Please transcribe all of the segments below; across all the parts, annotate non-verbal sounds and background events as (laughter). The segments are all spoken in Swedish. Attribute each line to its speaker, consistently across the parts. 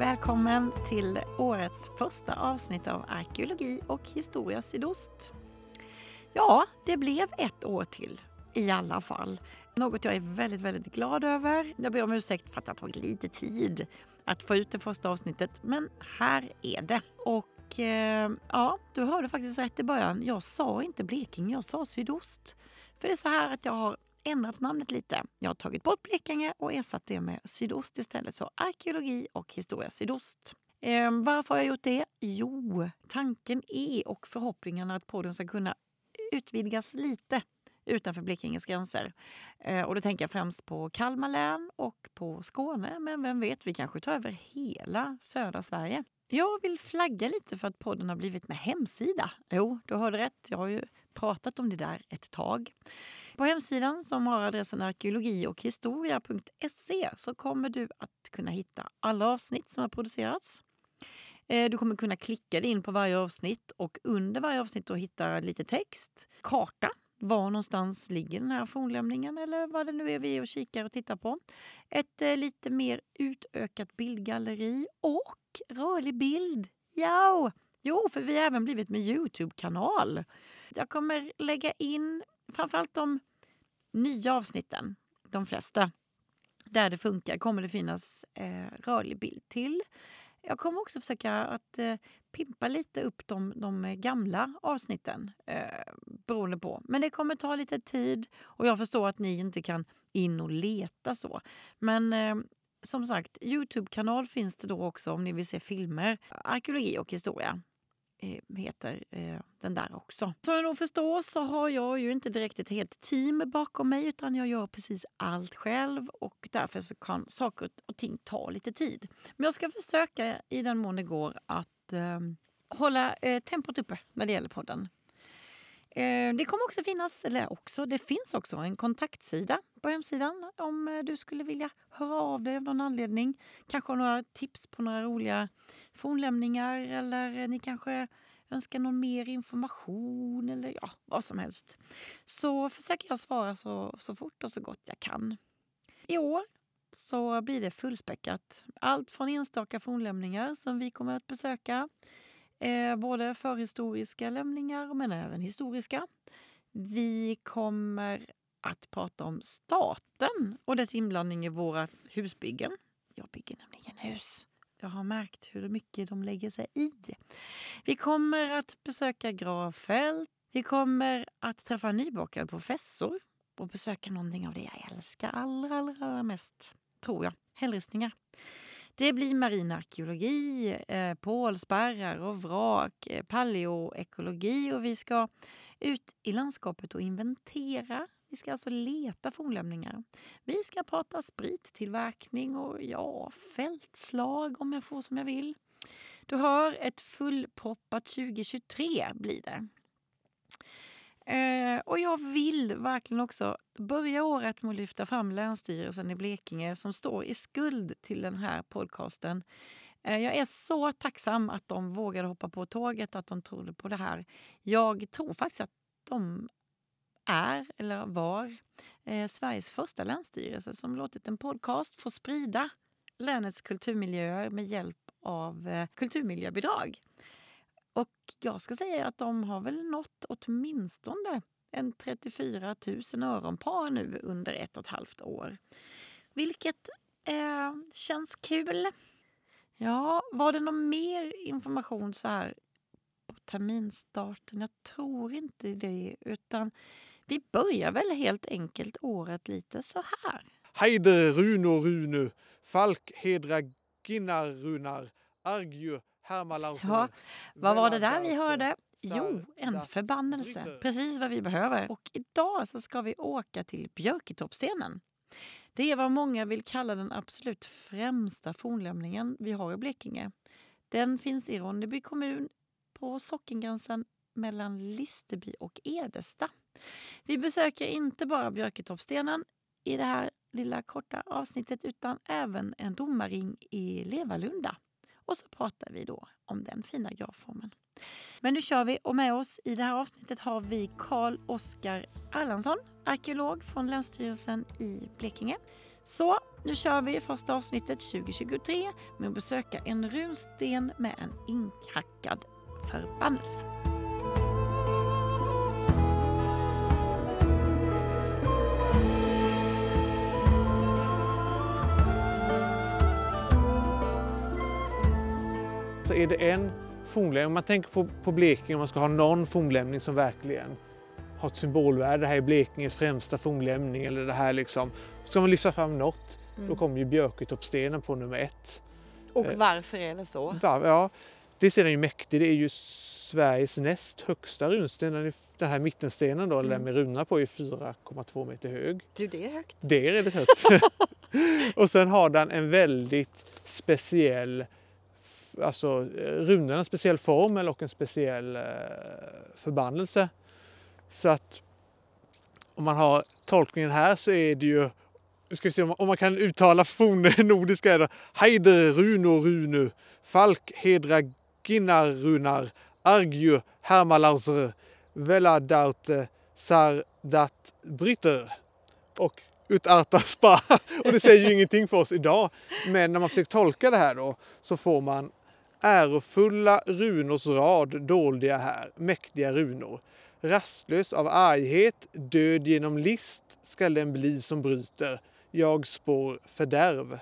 Speaker 1: välkommen till årets första avsnitt av Arkeologi och historia sydost. Ja, det blev ett år till i alla fall. Något jag är väldigt, väldigt glad över. Jag ber om ursäkt för att det har tagit lite tid att få ut det första avsnittet, men här är det. Och eh, ja, du hörde faktiskt rätt i början. Jag sa inte Blekinge, jag sa sydost. För det är så här att jag har ändrat namnet lite. Jag har tagit bort Blekinge och ersatt det med sydost istället. Så arkeologi och historia sydost. Eh, varför har jag gjort det? Jo, tanken är och förhoppningen att podden ska kunna utvidgas lite utanför Blekinges gränser. Eh, och då tänker jag främst på Kalmar län och på Skåne. Men vem vet, vi kanske tar över hela södra Sverige. Jag vill flagga lite för att podden har blivit med hemsida. Jo, du hörde rätt. Jag har ju pratat om det där ett tag. På hemsidan som har adressen arkeologi och historia.se så kommer du att kunna hitta alla avsnitt som har producerats. Eh, du kommer kunna klicka dig in på varje avsnitt och under varje avsnitt hitta lite text, karta, var någonstans ligger den här fornlämningen eller vad det nu är vi är och kikar och tittar på. Ett eh, lite mer utökat bildgalleri och rörlig bild. Ja! Jo, för vi har även blivit med Youtube-kanal. Jag kommer lägga in framförallt de nya avsnitten, de flesta. Där det funkar kommer det finnas eh, rörlig bild till. Jag kommer också försöka att eh, pimpa lite upp de, de gamla avsnitten eh, beroende på. Men det kommer ta lite tid och jag förstår att ni inte kan in och leta så. Men eh, som sagt, Youtube-kanal finns det då också om ni vill se filmer. Arkeologi och historia Eh, heter eh, den där också. Som ni nog förstår så har jag ju inte direkt ett helt team bakom mig utan jag gör precis allt själv och därför så kan saker och ting ta lite tid. Men jag ska försöka i den mån det går att eh, hålla eh, tempot uppe när det gäller podden. Eh, det kommer också finnas, eller också, det finns också en kontaktsida på hemsidan om eh, du skulle vilja höra av dig av någon anledning. Kanske har några tips på några roliga fornlämningar eller ni kanske önskar någon mer information eller ja, vad som helst. Så försöker jag svara så, så fort och så gott jag kan. I år så blir det fullspäckat. Allt från enstaka fornlämningar som vi kommer att besöka Eh, både förhistoriska lämningar men även historiska. Vi kommer att prata om staten och dess inblandning i våra husbyggen. Jag bygger nämligen hus. Jag har märkt hur mycket de lägger sig i. Vi kommer att besöka gravfält. Vi kommer att träffa en nybakad professor och besöka någonting av det jag älskar allra, allra, allra mest, tror jag. Hällristningar. Det blir marinarkeologi, eh, pålspärrar och vrak, eh, paleoekologi och vi ska ut i landskapet och inventera. Vi ska alltså leta fornlämningar. Vi ska prata sprittillverkning och ja, fältslag om jag får som jag vill. Du hör, ett fullproppat 2023 blir det. Eh, och jag vill verkligen också börja året med att lyfta fram Länsstyrelsen i Blekinge som står i skuld till den här podcasten. Eh, jag är så tacksam att de vågade hoppa på tåget, att de trodde på det här. Jag tror faktiskt att de är, eller var, eh, Sveriges första länsstyrelse som låtit en podcast få sprida länets kulturmiljöer med hjälp av eh, kulturmiljöbidrag. Och jag ska säga att de har väl nått åtminstone en 34 000 öronpar nu under ett och ett halvt år. Vilket eh, känns kul. Ja, var det någon mer information så här på terminstarten? Jag tror inte det, utan vi börjar väl helt enkelt året lite så här.
Speaker 2: Heide Runo Runu, Falk Hedra Ginnar Runar, Argju
Speaker 1: Ja, vad var det där vi hörde? Jo, en förbannelse. Precis vad vi behöver. Och idag så ska vi åka till Björketoppstenen. Det är vad många vill kalla den absolut främsta fornlämningen vi har i Blekinge. Den finns i Ronneby kommun på sockengränsen mellan Listeby och Edesta. Vi besöker inte bara Björketoppstenen i det här lilla korta avsnittet utan även en domarring i Levalunda. Och så pratar vi då om den fina gravformen. Men nu kör vi och med oss i det här avsnittet har vi Karl Oskar Erlandsson, arkeolog från Länsstyrelsen i Blekinge. Så nu kör vi första avsnittet 2023 med att besöka en runsten med en inhackad förbannelse.
Speaker 2: Så är det en fornlämning, om man tänker på, på Blekinge, om man ska ha någon fornlämning som verkligen har ett symbolvärde, det här är Blekinges främsta fornlämning eller det här liksom. Ska man lyfta fram något, då
Speaker 1: Mm.
Speaker 2: kommer ju Björketorpsstenen på nummer ett.
Speaker 1: Och
Speaker 2: Eh,
Speaker 1: varför är det så?
Speaker 2: Ja, dels är den ju mäktig, det är ju Sveriges näst högsta runsten. Den, är, den här mittenstenen då, eller den med runorna på, är 4,2 meter hög.
Speaker 1: Du, det är högt.
Speaker 2: Det är väldigt högt. (laughs) (laughs) och sen har den en väldigt speciell, alltså eh, runorna en speciell formel och en speciell eh, förbannelse. Så att om man har tolkningen här så är det ju, nu ska vi se om man, om man kan uttala fornnordiska, (laughs) är det Heider Runo Runu, Falk Hedra Ginnar Runar, Argju Hermalarsr, Veladaute Sardat Bryter och Utarta Spa. (laughs) Och det säger ju ingenting för oss idag. Men när man försöker tolka det här då så får man ärofulla runors rad doldiga här, mäktiga runor. Rastlös av arghet, död genom list skall den bli som bryter. Jag spår fördärv.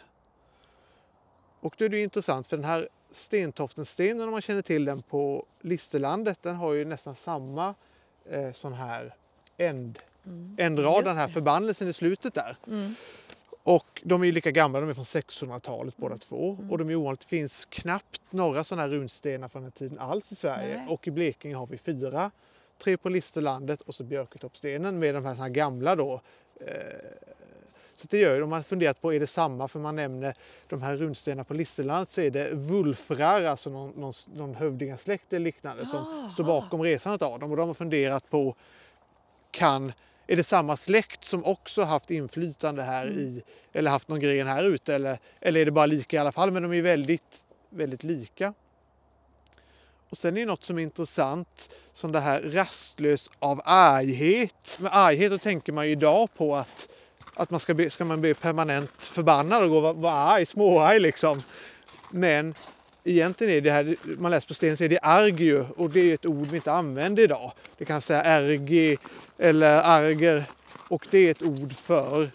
Speaker 2: Och då är det ju intressant för den här Stentoftenstenen, om man känner till den på Listerlandet, den har ju nästan samma eh, sån här änd, ändrad,
Speaker 1: just
Speaker 2: den här
Speaker 1: det.
Speaker 2: förbannelsen i slutet där.
Speaker 1: Mm.
Speaker 2: Och de är ju lika gamla, de är från 600-talet båda
Speaker 1: Mm.
Speaker 2: två. Och de är ovanligt, det finns knappt några sådana här runstenar från den tiden alls i Sverige.
Speaker 1: Nej.
Speaker 2: Och i Blekinge har vi fyra. Tre på Listerlandet och så Björketoppsstenen med de här, här gamla då. Eh, så det gör ju, om man funderat på är det samma, för man nämner de här runstenarna på Listerlandet så är det vulfrar, alltså någon, någon, någon hövdingasläkt eller liknande som
Speaker 1: Jaha.
Speaker 2: står bakom resandet av dem. Och de har funderat på kan, är det samma släkt som också haft inflytande här i, eller haft någon gren här ute eller, eller är det bara lika i alla fall? Men de är väldigt, väldigt lika. Och sen är det något som är intressant som det här rastlös av arghet. Med arghet då tänker man ju idag på att, att man ska, bli, ska man bli permanent förbannad och gå och vara arg, småarg liksom. Men egentligen är det här, man läser på stenen så är det argu och det är ett ord vi inte använder idag. Det kan säga RG eller arger och det är ett ord för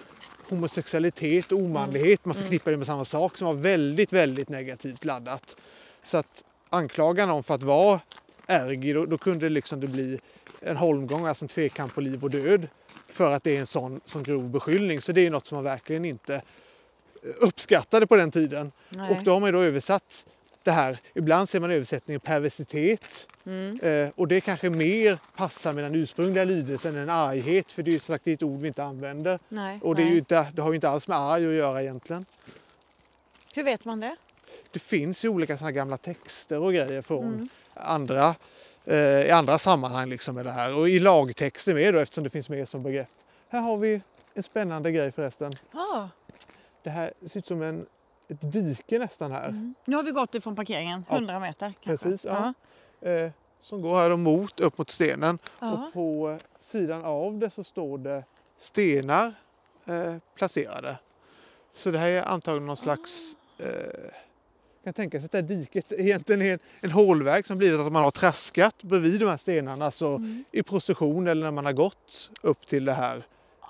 Speaker 2: homosexualitet och omanlighet. Man förknippar det med samma sak som var väldigt, väldigt negativt laddat. Så att anklaga någon för att vara ergi, då, då kunde liksom det bli en holmgång, alltså en tvekamp på liv och död. För att det är en sån, sån grov beskyllning. Så det är något som man verkligen inte uppskattade på den tiden.
Speaker 1: Nej.
Speaker 2: Och då har man ju då översatt det här. Ibland ser man översättningen perversitet.
Speaker 1: Mm.
Speaker 2: Eh, och det kanske mer passar med den ursprungliga lydelsen än arghet. För det är ju sagt ett ord vi inte använder.
Speaker 1: Nej.
Speaker 2: Och det, inte, det har ju inte alls med arg att göra egentligen.
Speaker 1: Hur vet man det?
Speaker 2: Det finns ju olika såna gamla texter och grejer från
Speaker 1: Mm.
Speaker 2: andra, eh, i andra sammanhang liksom med det här. Och i lagtexter med då eftersom det finns med som begrepp. Här har vi en spännande grej förresten.
Speaker 1: Ja.
Speaker 2: Det här ser ut som en, ett dike nästan här.
Speaker 1: Mm. Nu har vi gått ifrån parkeringen,
Speaker 2: Ja.
Speaker 1: 100 meter kanske.
Speaker 2: Precis, ja. Eh, som går här mot, upp mot stenen.
Speaker 1: Ja.
Speaker 2: Och på eh, sidan av det så står det stenar eh, placerade. Så det här är antagligen någon slags... Eh, kan tänka sig att det här diket egentligen är en, en hålväg som blivit att man har traskat bredvid de här stenarna så
Speaker 1: Mm.
Speaker 2: i procession eller när man har gått upp till det här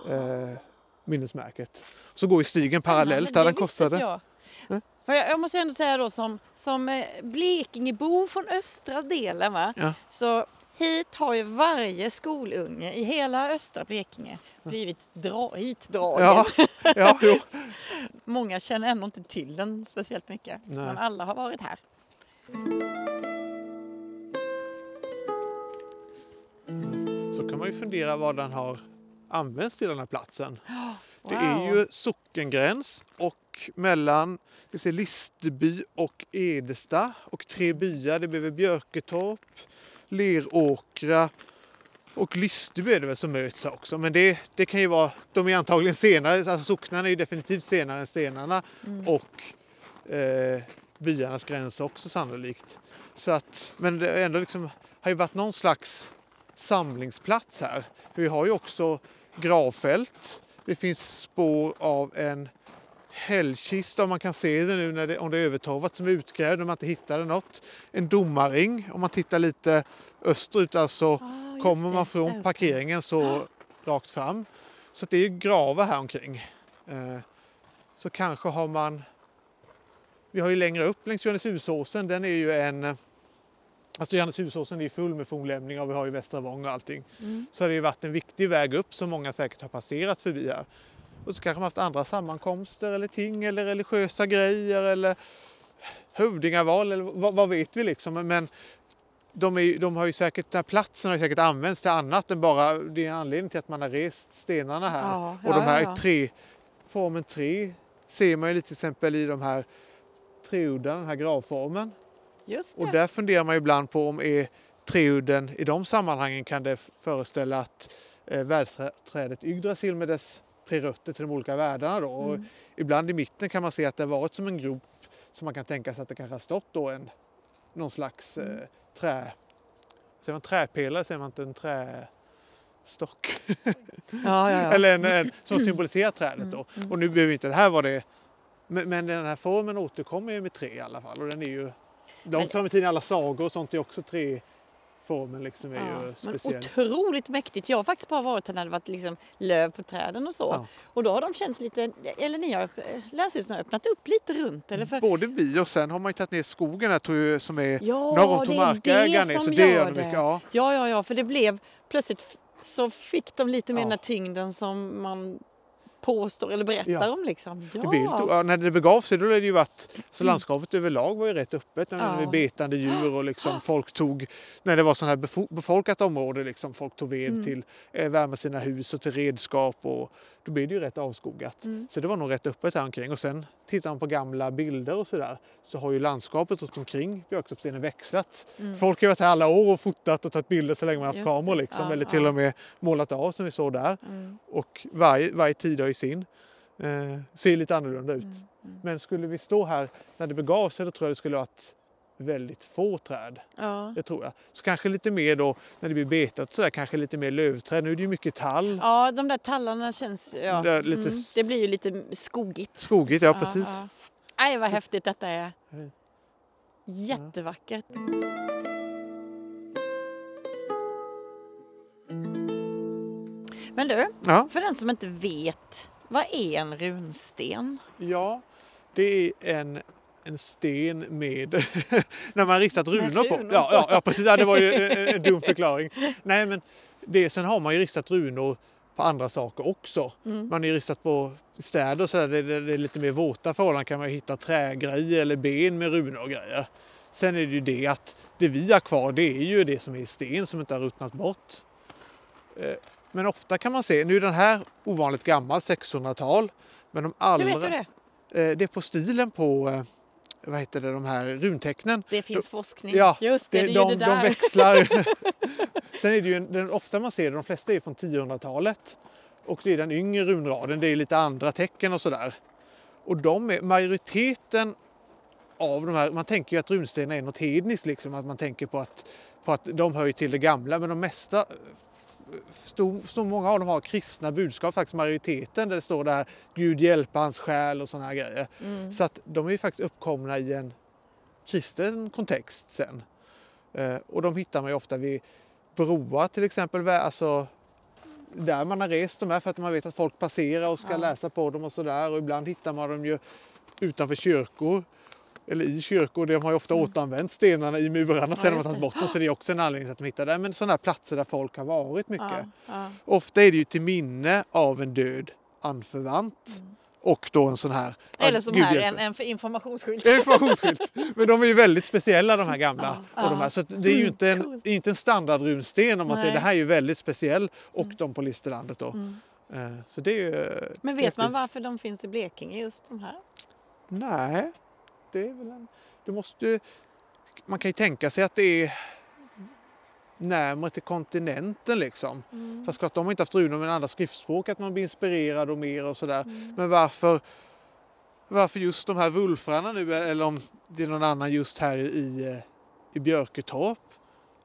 Speaker 2: eh, minnesmärket. Så går ju stigen parallellt
Speaker 1: Spännande,
Speaker 2: där den kostade. Nej.
Speaker 1: För jag, jag måste ändå säga då som, som eh, Blekingebo från östra delen va?
Speaker 2: Ja.
Speaker 1: så hit har ju varje skolunge i hela östra Blekinge blivit dra, hitdragen.
Speaker 2: Ja, (laughs) ja jo.
Speaker 1: Många känner ändå inte till den speciellt mycket.
Speaker 2: Nej.
Speaker 1: Men alla har varit här.
Speaker 2: Så kan man ju fundera vad den har använts till den här platsen. Det är ju sockengräns och mellan se, Listerby och Edesta och tre byar. Det behöver Björketorp, Leråkra och Listerby är det väl som möts också. Men det, det kan ju vara, de är antagligen senare, alltså socknarna är ju definitivt senare än stenarna och eh, byarnas gräns också sannolikt. Så att, men det ändå liksom, har ju varit någon slags samlingsplats här. För vi har ju också gravfält. Det finns spår av en hällkista om man kan se det nu när det, om det är övertorvat som är utgrävd om man inte hittade något. En domarring om man tittar lite österut, alltså
Speaker 1: Ah,
Speaker 2: kommer man från parkeringen så rakt fram. Så det är ju gravar här omkring. Eh, Så kanske har man... Vi har ju längre upp längs Johanneshusåsen, den är ju en... Alltså Johanneshusåsen är full med fornlämningar och vi har ju Västra Vång och allting.
Speaker 1: Mm.
Speaker 2: Så har det ju varit en viktig väg upp som många säkert har passerat förbi här. Och så kanske man haft andra sammankomster eller ting eller religiösa grejer eller hövdingaval eller vad, vad vet vi liksom. Men de, är, de har ju säkert, den här platsen har ju säkert använts till annat än bara, det är en anledning till att man har rest stenarna här.
Speaker 1: Ja,
Speaker 2: och de
Speaker 1: ja,
Speaker 2: här
Speaker 1: ja.
Speaker 2: tre, formen tre ser man ju lite till exempel i de här treuddarna, den här gravformen.
Speaker 1: Just det.
Speaker 2: Och där funderar man ibland på om är treudden i de sammanhangen kan det föreställa att eh, världsträdet Yggdrasil med dess tre rötter till de olika världarna då. Och
Speaker 1: Mm.
Speaker 2: ibland i mitten kan man se att det varit som en grop som man kan tänka sig att det kanske har stått då en någon slags eh,
Speaker 1: Mm.
Speaker 2: trä... Säger man träpelare säger man inte en trästock?
Speaker 1: Ja, ja, ja. (laughs)
Speaker 2: Eller en, en som symboliserar trädet då.
Speaker 1: Mm,
Speaker 2: Och nu behöver inte det här vara det. Men, men den här formen återkommer ju med tre i alla fall. Och den är ju...
Speaker 1: Men-
Speaker 2: fram i tiden, alla sagor och sånt är också tre. Formen liksom är
Speaker 1: Ja,
Speaker 2: ju speciell.
Speaker 1: otroligt mäktigt. Jag har faktiskt bara varit här när det varit liksom löv på träden och så.
Speaker 2: Ja.
Speaker 1: Och då har de känts lite, eller ni har, länsstyrelsen har öppnat upp lite runt. Eller för,
Speaker 2: Både vi och sen har man ju tagit ner skogen här som är
Speaker 1: ja,
Speaker 2: norr om markägaren
Speaker 1: det
Speaker 2: är. Så det
Speaker 1: gör
Speaker 2: de
Speaker 1: det.
Speaker 2: mycket. Ja.
Speaker 1: Ja, ja, ja, för det blev plötsligt så fick de lite mer
Speaker 2: Ja.
Speaker 1: den tyngden som man påstår eller berättar
Speaker 2: Ja.
Speaker 1: om. Liksom. Ja.
Speaker 2: Det lite, ja, när det begav sig då hade det ju varit, så landskapet överlag var ju rätt öppet
Speaker 1: Ja.
Speaker 2: med betande djur och liksom folk tog, när det var sådana här befo- befolkat område, liksom, folk tog ved
Speaker 1: Mm.
Speaker 2: till eh, värma sina hus och till redskap och då blev det ju rätt avskogat.
Speaker 1: Mm.
Speaker 2: Så det var nog rätt öppet här omkring och sen tittar man på gamla bilder och sådär så har ju landskapet runt omkring Björktorpsstenen växlat.
Speaker 1: Mm.
Speaker 2: Folk har varit här alla år och fotat och tagit bilder så länge man haft
Speaker 1: Just
Speaker 2: kameror liksom,
Speaker 1: Ja,
Speaker 2: eller till
Speaker 1: ja.
Speaker 2: och med målat av som vi såg där.
Speaker 1: Mm.
Speaker 2: Och varje, varje tid har ju sin. Eh, ser lite annorlunda ut.
Speaker 1: Mm. Mm.
Speaker 2: Men skulle vi stå här när det begav sig då tror jag det skulle varit väldigt få träd.
Speaker 1: Ja.
Speaker 2: Det tror jag. Så kanske lite mer då när det blir betat så där, kanske lite mer lövträd. Nu är det ju mycket tall.
Speaker 1: ja, de där tallarna känns... Ja.
Speaker 2: Det lite
Speaker 1: mm. det blir ju lite skogigt.
Speaker 2: Skogigt, ja precis.
Speaker 1: Ja, ja. Nej, vad
Speaker 2: Så-
Speaker 1: häftigt detta är.
Speaker 2: Ja.
Speaker 1: Jättevackert. Men du,
Speaker 2: Ja,
Speaker 1: för den som inte vet, vad är en runsten?
Speaker 2: ja det är en, en sten med... (laughs) när man ristat runor på. Ja, ja, ja precis. Ja, det var ju en, en dum förklaring. Nej, men det, sen har man ju ristat runor på andra saker också.
Speaker 1: Mm.
Speaker 2: Man har ju ristat på städer och sådär, det, det, det är lite mer våta förhållanden kan man hitta trägrejer eller ben med runor och grejer. Sen är det ju det att det vi har kvar det är ju det som är i sten som inte har ruttnat bort. Eh, Men ofta kan man se, nu är den här ovanligt gammal, 600-tal. Men de
Speaker 1: Hur
Speaker 2: allra,
Speaker 1: vet du det?
Speaker 2: eh, det är på stilen på eh, vad heter det, de här runtecknen.
Speaker 1: Det finns forskning.
Speaker 2: Ja,
Speaker 1: Just det, det, är ju
Speaker 2: de,
Speaker 1: det
Speaker 2: de
Speaker 1: där.
Speaker 2: växlar. (laughs) Sen är det ju en, den, ofta man ser det, de flesta är från 1000-talet. Och det är den yngre runraden, det är lite andra tecken och sådär. Och de är, majoriteten av de här, man tänker ju att runstenar är något hedniskt liksom, att man tänker på att, på att de hör ju till det gamla, men de mesta Stor, stor, många av dem har kristna budskap, faktiskt majoriteten där det står där Gud hjälpa hans själ och sådana här grejer.
Speaker 1: Mm.
Speaker 2: Så att de är ju faktiskt uppkomna i en kristen kontext sen. Eh, och de hittar man ju ofta vid broar till exempel, alltså där man har rest de här för att man vet att folk passerar och ska
Speaker 1: Ja.
Speaker 2: läsa på dem och sådär. Och ibland hittar man dem ju utanför kyrkor eller i kyrkor. De har ju ofta återanvänt stenarna i murarna sen har man
Speaker 1: just
Speaker 2: tagit bort dem så det är också en anledning till att de hittar där. Men sådana här platser där folk har varit mycket.
Speaker 1: Ja, ja.
Speaker 2: Ofta är det ju till minne av en död anförvant och då en sån här... ja,
Speaker 1: Mm. Eller som här, en, en informationsskylt.
Speaker 2: Informationsskylt. Men de är ju väldigt speciella de här (laughs) gamla.
Speaker 1: Ja,
Speaker 2: och de här. Så att det är ju
Speaker 1: Mm,
Speaker 2: inte en, är inte en standardrunsten om man säger
Speaker 1: Nej.
Speaker 2: det här är ju väldigt speciell och de på Listerlandet då.
Speaker 1: Mm.
Speaker 2: Eh, Så det är ju...
Speaker 1: Men vet man varför de finns i Blekinge just de här?
Speaker 2: Nej, det är väl en... Du måste... Man kan ju tänka sig att det är närmare till kontinenten liksom.
Speaker 1: Mm.
Speaker 2: Fast klart, de har inte haft runor med andra skriftspråk, att man blir inspirerad och mer och sådär.
Speaker 1: Mm.
Speaker 2: Men varför, varför just de här vulfrarna nu, eller om det är någon annan just här i, i Björketorp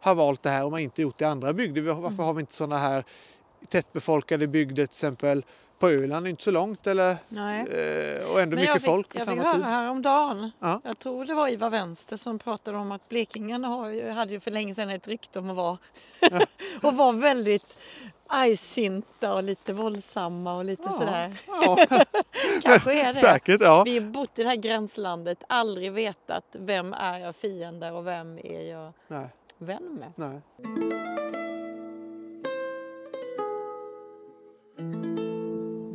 Speaker 2: har valt det här och man inte gjort det i andra bygder. Varför
Speaker 1: Mm.
Speaker 2: har vi inte sådana här tättbefolkade bygder, till exempel på Öland är inte så långt eller, eh, och ändå
Speaker 1: Men
Speaker 2: mycket
Speaker 1: fick,
Speaker 2: folk i
Speaker 1: jag fick
Speaker 2: samma
Speaker 1: höra
Speaker 2: tid.
Speaker 1: häromdagen,
Speaker 2: Ja.
Speaker 1: jag tror det var Ivar Vänster som pratade om att blekingarna har, hade ju för länge sedan ett rykte om att vara, (laughs) och var väldigt argsinta och lite våldsamma och lite
Speaker 2: Ja.
Speaker 1: sådär.
Speaker 2: Ja, (laughs)
Speaker 1: Kanske är det.
Speaker 2: säkert. Ja.
Speaker 1: Vi har bott i det här gränslandet, aldrig vetat vem är jag fiende och vem är jag
Speaker 2: Nej,
Speaker 1: vän med.
Speaker 2: nej.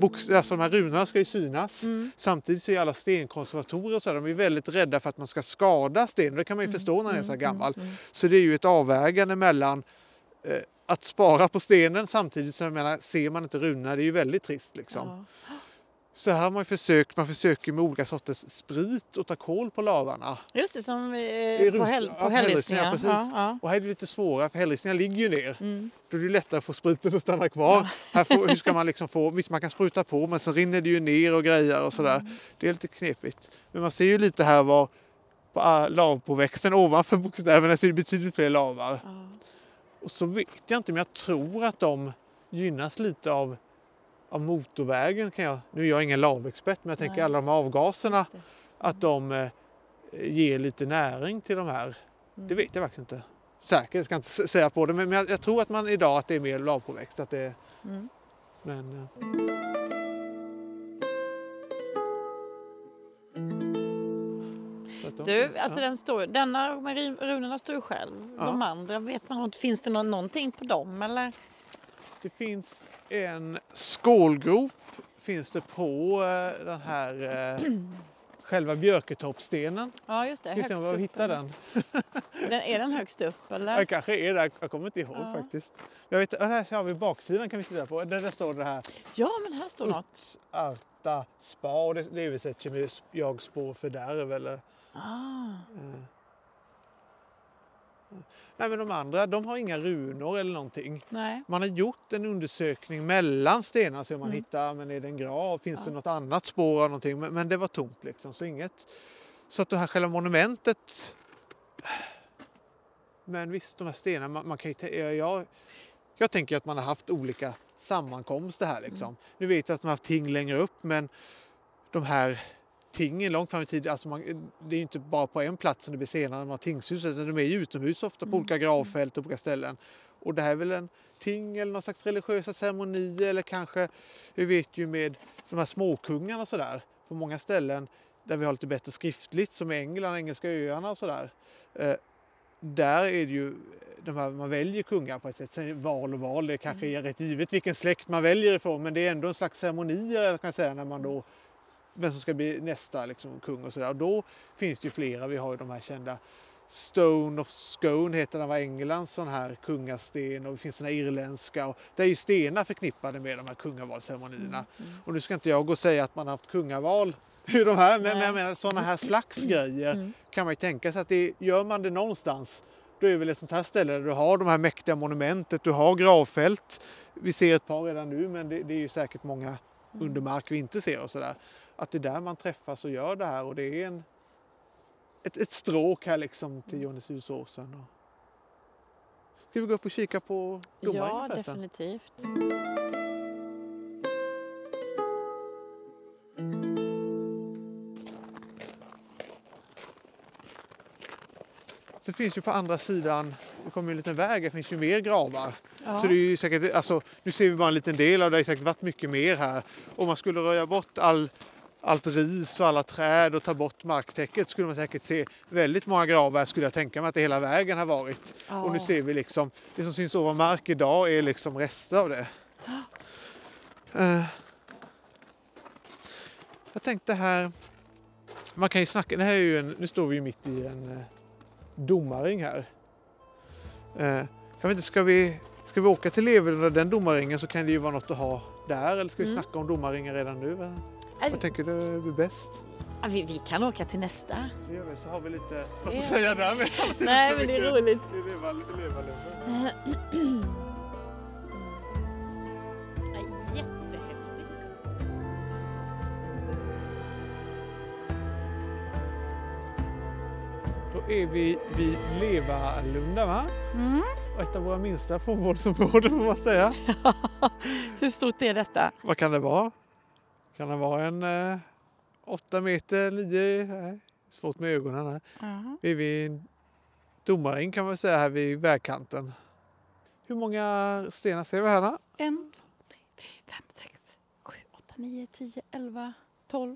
Speaker 2: Alltså de här runorna ska ju synas.
Speaker 1: Mm.
Speaker 2: Samtidigt så är alla stenkonservatorer och så här, de är väldigt rädda för att man ska skada stenen. Det kan man ju förstå när den är så här gammal.
Speaker 1: mm,
Speaker 2: Så det är ju ett avvägande mellan eh, att spara på stenen samtidigt som jag menar, ser man inte runorna, det är ju väldigt trist liksom.
Speaker 1: Ja.
Speaker 2: Så här har man försökt, man försöker med olika sorters sprit och ta koll på lavarna.
Speaker 1: Just det, som eh, på, häll, på hällristningar,
Speaker 2: precis.
Speaker 1: Ja, ja.
Speaker 2: Och här är det lite svårare för hällristningar ligger ju ner.
Speaker 1: Mm.
Speaker 2: Då är det lättare att få spriten att stanna kvar. (laughs) Här får, hur ska man liksom få, visst man kan spruta på men sen rinner det ju ner och grejer och sådär.
Speaker 1: Mm.
Speaker 2: Det är lite knepigt. Men man ser ju lite här var på ah, lavpåväxten ovanför bokstäverna så är det betydligt fler lavar. Och så vet jag inte men jag tror att de gynnas lite av, av motorvägen. Kan jag, nu är jag ingen lavexpert men jag tänker
Speaker 1: Nej.
Speaker 2: alla de här avgaserna att de eh, ger lite näring till de här.
Speaker 1: Mm.
Speaker 2: Det vet jag faktiskt inte. Säkert, jag ska inte säga på det men jag, jag tror att man idag att det är mer lavpåväxt. Att det,
Speaker 1: Mm.
Speaker 2: men, eh. De
Speaker 1: Du,
Speaker 2: finns,
Speaker 1: alltså
Speaker 2: ja.
Speaker 1: den står, denna runorna står ju själv.
Speaker 2: Ja.
Speaker 1: De andra, vet man finns det nå- någonting på dem eller?
Speaker 2: Det finns en skålgrop finns det på eh, den här eh, (clears throat) själva Björketorpsstenen.
Speaker 1: Ja just det,
Speaker 2: vi
Speaker 1: upp.
Speaker 2: hittar den. (laughs)
Speaker 1: den. Är den högst upp eller?
Speaker 2: Jag kanske är där, jag kommer inte ihåg
Speaker 1: Ja.
Speaker 2: faktiskt. Jag vet, ja, här har vi baksidan kan vi titta på. Där, där står det här
Speaker 1: Ja men här står något.
Speaker 2: Arta spa och det, det översätts ju med jag spår fördärv eller
Speaker 1: Ah.
Speaker 2: eh. Nej men de andra de har inga runor eller någonting.
Speaker 1: Nej.
Speaker 2: Man har gjort en undersökning mellan stenar så man
Speaker 1: Mm.
Speaker 2: hittar, men är det en grav, finns
Speaker 1: Ja.
Speaker 2: det något annat spår av någonting? Men, men det var tomt liksom, så inget. Så att det här själva monumentet. Men visst, de här stenarna, man, man kan ju, jag, jag tänker att man har haft olika sammankomster här liksom.
Speaker 1: Mm.
Speaker 2: Nu vet jag att de har haft ting längre upp, men de här tingen långt fram i tiden, alltså man, det är inte bara på en plats som det blir senare, de har tingshuset, utan de är utomhus ofta på
Speaker 1: Mm.
Speaker 2: olika gravfält och olika ställen. Och det här är väl en ting eller någon slags religiösa ceremonier eller kanske, vi vet ju med de här småkungarna och sådär, på många ställen där vi har lite bättre skriftligt som i England, Engelska öarna och sådär. Eh, där är det ju, de här, man väljer kungar på ett sätt. Sen är val och val, det kanske är rätt givet vilken släkt man väljer ifrån men det är ändå en slags ceremonier kan jag säga när man då vem som ska bli nästa liksom, kung och sådär. Och då finns det ju flera, vi har ju de här kända Stone of Scone heter den var Englands sån här kungasten och det finns såna irländska och det är ju stenar förknippade med de här kungavalsceremonierna.
Speaker 1: Mm.
Speaker 2: Och nu ska inte jag gå och säga att man har haft kungaval i de här, men, men jag menar sådana här slags grejer
Speaker 1: Mm.
Speaker 2: kan man ju tänka sig att det, gör man det någonstans då är väl ett sånt här ställe där du har de här mäktiga monumentet, du har gravfält. Vi ser ett par redan nu men det, det är ju säkert många under mark vi inte ser och sådär. Att det är där man träffas och gör det här och det är en, ett, ett stråk här liksom till Johanneshusåsen. Och... Ska vi gå upp och kika på domaren
Speaker 1: Ja
Speaker 2: förresten?
Speaker 1: definitivt.
Speaker 2: Så finns ju på andra sidan, det kommer en liten väg, det finns ju mer gravar.
Speaker 1: Ja.
Speaker 2: Så det är säkert, alltså, nu ser vi bara en liten del av det, det har säkert varit mycket mer här. Om man skulle röja bort all, allt ris och alla träd och ta bort marktäcket skulle man säkert se väldigt många gravar skulle jag tänka mig att det hela vägen har varit.
Speaker 1: Ja.
Speaker 2: Och nu ser vi liksom, det som syns ovan mark idag är liksom rester av det. Eh, jag tänkte här, man kan ju snacka, det här är ju en, nu står vi ju mitt i en eh, domarring här. Eh, jag vet inte, ska vi, ska vi åka till Levedon och den domarringen så kan det ju vara något att ha där eller ska vi
Speaker 1: Mm.
Speaker 2: snacka om domarringen redan nu? Vad tänker du blir bäst?
Speaker 1: Vi, vi kan åka till nästa.
Speaker 2: Det gör vi, så har vi lite något att säga där med.
Speaker 1: Nej men det är roligt.
Speaker 2: Är leva, leva, leva. Då är vi vid Levalunda va?
Speaker 1: Mm.
Speaker 2: Och ett av våra minsta fångvårdsområden får man säga. (laughs)
Speaker 1: Hur stort är detta?
Speaker 2: Vad kan det vara? Kan det vara en eh, åtta meter, nio? Nej, svårt med ögonen här.
Speaker 1: Ja.
Speaker 2: Vi är vid en domaräng kan man säga här vid vägkanten. Hur många stenar ser vi här då?
Speaker 1: En, två, tre, fyra, fem, sex, sju, åtta, nio, tio, elva, tolv.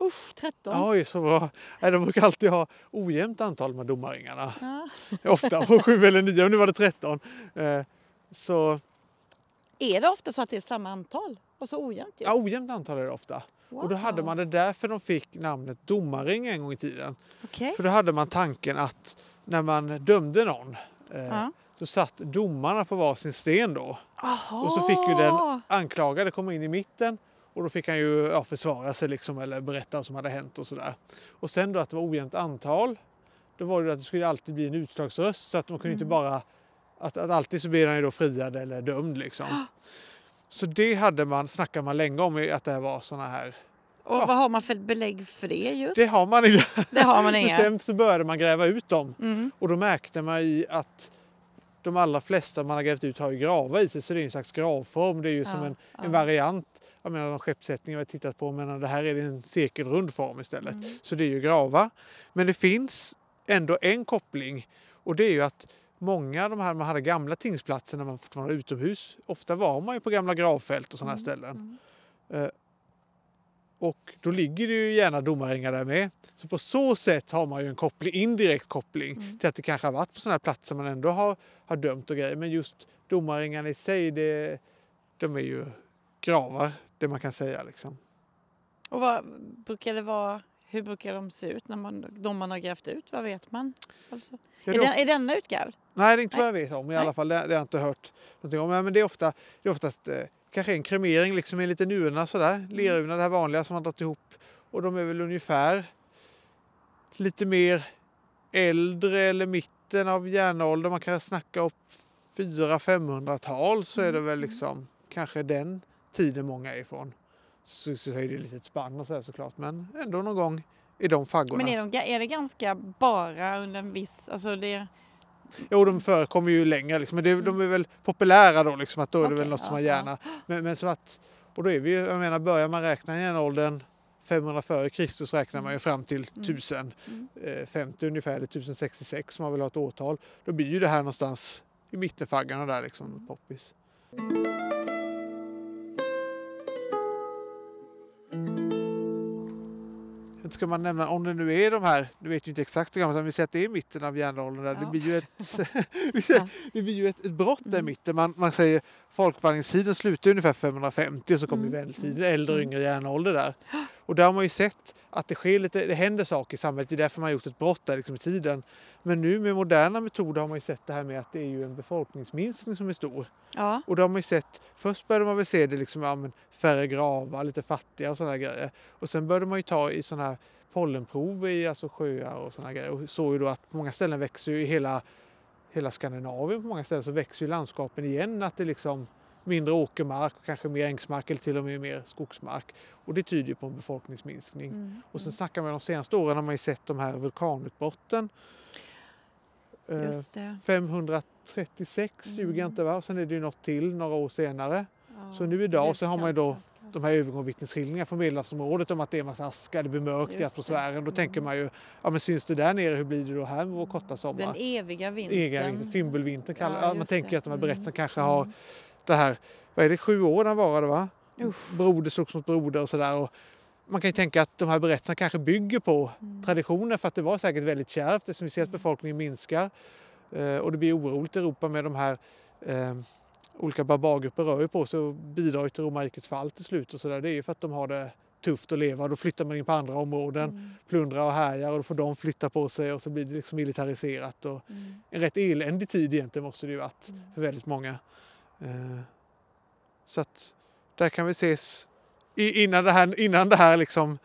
Speaker 1: Usch, tretton.
Speaker 2: Oj, så bra. De brukar alltid ha ojämnt antal med domarringarna.
Speaker 1: Ja. (laughs)
Speaker 2: Ofta på sju eller nio, och nu var det tretton. Eh, Så
Speaker 1: Är det ofta så att det är samma antal? Och så ojämnt just?
Speaker 2: ja, ojämnt antal är det ofta. Och då hade man det därför de fick namnet domarring en gång i tiden.
Speaker 1: Okej.
Speaker 2: För då hade man tanken att när man dömde någon eh,
Speaker 1: Ja.
Speaker 2: så satt domarna på varsin sten då.
Speaker 1: Aha.
Speaker 2: Och så fick ju den anklagade komma in i mitten och då fick han ju ja, försvara sig liksom, eller berätta vad som hade hänt och sådär. Och sen då att det var ojämnt antal, då var det att det skulle alltid bli en utslagsröst så att man kunde inte
Speaker 1: Mm.
Speaker 2: bara att, att alltid så blir han ju då friad eller dömd liksom. (gasps) (gasps) Så det hade man, snackade man länge om att det var såna här.
Speaker 1: Och
Speaker 2: Ja.
Speaker 1: vad har man för belägg för det just?
Speaker 2: Det har man inte.
Speaker 1: Det har man (laughs) inga.
Speaker 2: sen så började man gräva ut dem
Speaker 1: Mm.
Speaker 2: och då märkte man i att de allra flesta man har grävt ut har ju gravar i sig så det är en slags gravform. Det är ju som
Speaker 1: Ja,
Speaker 2: en,
Speaker 1: ja.
Speaker 2: en variant. Jag menar de skeppssättningar vi har tittat på men det här är en cirkelrund form istället.
Speaker 1: Mm.
Speaker 2: Så det är ju gravar. Men det finns ändå en koppling och det är ju att många av de här man hade gamla tingsplatser när man fortfarande var utomhus. Ofta var man ju på gamla gravfält och sådana här ställen.
Speaker 1: Mm.
Speaker 2: Och då ligger det ju gärna domarringar där med. Så på så sätt har man ju en koppling, indirekt koppling
Speaker 1: Mm.
Speaker 2: till att det kanske har varit på sådana här platser man ändå har, har dömt och grejer. Men just domarringarna i sig, det, de är ju gravar, det man kan säga. Liksom.
Speaker 1: Och vad brukar det vara? Hur brukar de se ut när man, de man har grävt ut? Vad vet man? Alltså,
Speaker 2: Ja,
Speaker 1: är, den, är denna utgrävd?
Speaker 2: Nej, det är inte vad jag vet om i
Speaker 1: Nej.
Speaker 2: alla fall. Det, det har jag inte hört någonting om. Men det är, ofta, det är oftast eh, kanske en kremering liksom en liten urna sådär. Lerurna, det här vanliga som man dragit ihop. Och de är väl ungefär lite mer äldre eller mitten av järnåldern. Man kan snacka upp 400-500-tal så är det väl liksom kanske den tiden många är ifrån. Så, så är det ett litet spann och så här såklart. Men ändå någon gång i de faggorna.
Speaker 1: Men är, de, är det ganska bara under en viss... Alltså det,
Speaker 2: Jo, de förekommer ju längre, liksom, men det, de är väl populära då, liksom, att då är det väl något som
Speaker 1: ja,
Speaker 2: man gärna... Men, men så att, och då är vi ju, jag menar, börjar man räkna järnåldern 500 före Kristus räknar man ju fram till
Speaker 1: Mm.
Speaker 2: 1050 ungefär, eller 1066 som man vill ha ett årtal. Då blir ju det här någonstans i mittenfaggarna där liksom, poppis. Ska man nämna, om det nu är de här, du vet ju inte exakt hur gammalt, men vi säger att det är mitten av järnåldern där. Det
Speaker 1: Ja.
Speaker 2: blir ju ett, (laughs) det blir ju ett, ett brott där i
Speaker 1: Mm.
Speaker 2: mitten. Man, man säger folkvandringstiden slutar ungefär 550 och så kommer
Speaker 1: Mm.
Speaker 2: mm. medeltiden, äldre och
Speaker 1: Mm.
Speaker 2: yngre järnålder där. (gasps) Och där har man ju sett att det sker lite, det händer saker i samhället. Det är därför man har gjort ett brott där liksom i tiden. Men nu med moderna metoder har man ju sett det här med att det är ju en befolkningsminskning som är stor.
Speaker 1: ja.
Speaker 2: Och då har man ju sett, först började man väl se det liksom, ja, men färre gravar, lite fattiga och sådana grejer. Och sen började man ju ta i sådana här pollenprov i alltså sjöar och sådana grejer. Och såg ju då att på många ställen växer ju i hela, hela Skandinavien på många ställen så växer ju landskapen igen. Att det liksom mindre åkermark och kanske mer ängsmark eller till och med mer skogsmark. Och det tyder på en befolkningsminskning.
Speaker 1: Mm.
Speaker 2: Och sen snackar man de senaste åren har man ju sett de här vulkanutbrotten. Eh,
Speaker 1: Just det.
Speaker 2: 536
Speaker 1: Mm.
Speaker 2: ljuger jag inte va? Sen är det ju något till några år senare.
Speaker 1: Ja,
Speaker 2: Så nu idag så har man ju då. De här övergångsvittnesskildringarna från Medelhavsområdet om att det är massa aska, det blir mörkt i
Speaker 1: Just
Speaker 2: atmosfären. Då
Speaker 1: Mm.
Speaker 2: tänker man ju, ja men syns det där nere, hur blir det då här med vår korta
Speaker 1: Den
Speaker 2: sommar?
Speaker 1: eviga vintern.
Speaker 2: Egen fimbulvintern kallar
Speaker 1: Ja,
Speaker 2: Man tänker
Speaker 1: det.
Speaker 2: att de här
Speaker 1: Mm.
Speaker 2: berättelserna kanske har det här, vad är det, sju år den varade va?
Speaker 1: Usch.
Speaker 2: Broder slogs mot broder och sådär. Man kan ju tänka att de här berättelserna kanske bygger på
Speaker 1: Mm.
Speaker 2: traditioner för att det var säkert väldigt kärvt eftersom vi ser att befolkningen minskar. Eh, och det blir oroligt i Europa med de här eh, olika barbargrupper rör ju på sig och bidrar till romarrikets fall till slut och sådär. Det är ju för att de har det tufft att leva. Då flyttar man in på andra områden,
Speaker 1: Mm.
Speaker 2: plundrar och härjar och då får de flytta på sig och så blir det liksom militariserat. Och
Speaker 1: Mm.
Speaker 2: en rätt eländig tid egentligen måste det ju varit
Speaker 1: Mm.
Speaker 2: för väldigt många. Eh, så att där kan vi ses innan det här, innan det här liksom,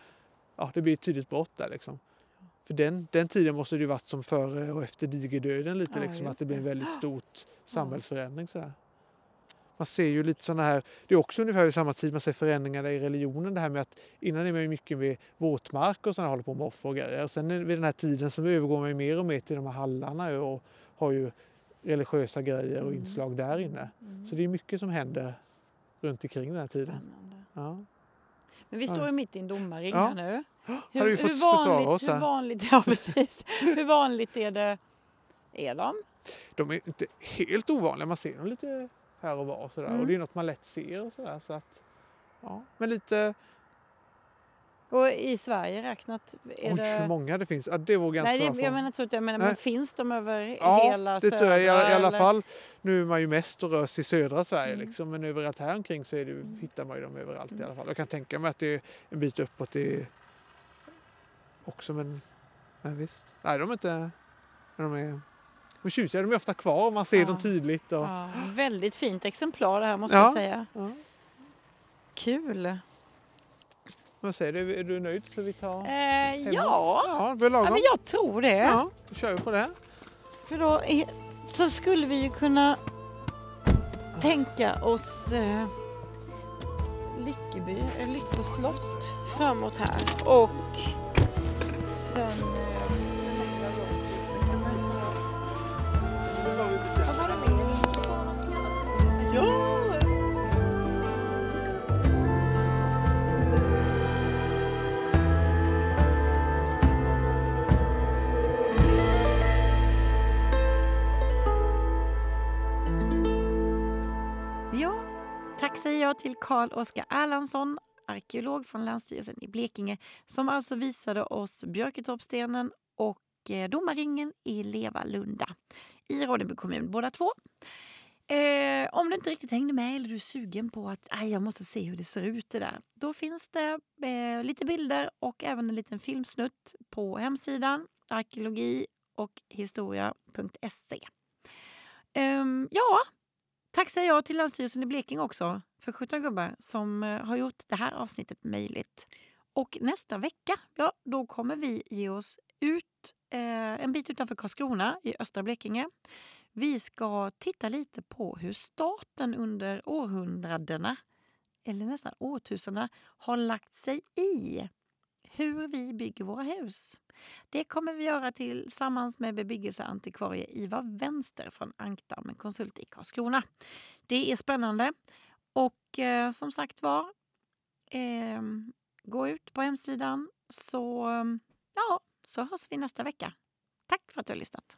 Speaker 2: ja det blir ett tydligt brott där liksom. För den, den tiden måste det ju varit som före och efter digerdöden lite
Speaker 1: Ja,
Speaker 2: liksom, att det blir en väldigt stort samhällsförändring sådär. Man ser ju lite sådana här, det är också ungefär vid samma tid man ser förändringar i religionen. Det här med att innan är man ju mycket med våtmark och sådana håller på med offer och grejer. Och sen vid den här tiden så övergår man ju mer och mer till de här hallarna och har ju religiösa grejer och
Speaker 1: Mm.
Speaker 2: inslag där inne.
Speaker 1: Mm.
Speaker 2: Så det är mycket som händer runt omkring den här tiden. Ja.
Speaker 1: Men vi står ju mitt i en domarring här nu.
Speaker 2: Hade vi fått försvara oss
Speaker 1: hur
Speaker 2: här.
Speaker 1: vanligt, ja, precis. hur vanligt är det? Är de?
Speaker 2: De är inte helt ovanliga, man ser dem lite här och var och sådär.
Speaker 1: Mm.
Speaker 2: Och det är något man lätt ser och sådär. Så att, ja. Men lite,
Speaker 1: Och i Sverige räknat? Är
Speaker 2: oj
Speaker 1: det...
Speaker 2: hur många det finns, ja, det vågar jag
Speaker 1: Nej,
Speaker 2: inte svara
Speaker 1: jag
Speaker 2: på.
Speaker 1: menar inte. Jag menar, men finns de över
Speaker 2: Ja,
Speaker 1: hela
Speaker 2: det tror jag i alla, i alla fall. Nu är man ju mest och rör sig i södra Sverige
Speaker 1: Mm.
Speaker 2: liksom, men överallt här omkring så är det, ju- hittar man ju dem överallt i alla fall. Jag kan tänka mig att det är en bit uppåt är också, men, men visst. Nej, de är inte... De är, de är tjusiga, de är ofta kvar, man ser
Speaker 1: Ja.
Speaker 2: dem tydligt. Och,
Speaker 1: Ja, väldigt fint exemplar det här måste
Speaker 2: Ja.
Speaker 1: jag säga.
Speaker 2: ja.
Speaker 1: Kul!
Speaker 2: Vad säger du, är du nöjd? Så vi tar
Speaker 1: Eh, ja,
Speaker 2: Ja, det
Speaker 1: ja, men jag tror det.
Speaker 2: Ja, då kör vi på det.
Speaker 1: För då är, så skulle vi ju kunna tänka oss eh, Lyckeby, eh, Lyckoslott framåt här och sen... Karl-Oskar Erlandsson, arkeolog från Länsstyrelsen i Blekinge som alltså visade oss Björketorpsstenen och eh, domarringen i Levalunda i Ronneby kommun båda två. Eh, om du inte riktigt hängde med eller du är sugen på att "Aj, jag måste se hur det ser ut det där. Då finns det eh, lite bilder och även en liten filmsnutt på hemsidan arkeologi och historia.se. Eh, ja, Tack säger jag till Länsstyrelsen i Blekinge också för 17 gubbar som eh, har gjort det här avsnittet möjligt. Och nästa vecka, ja, då kommer vi ge oss ut eh, en bit utanför Karlskrona i östra Blekinge. Vi ska titta lite på hur staten under århundradena, eller nästan årtusendena, har lagt sig i hur vi bygger våra hus. Det kommer vi göra tillsammans med bebyggelseantikvarie Ivar Vänster från Ankdammen Konsult i Karlskrona. Det är spännande. Och eh, som sagt var, eh, gå ut på hemsidan så, ja, så hörs vi nästa vecka. Tack för att du har lyssnat.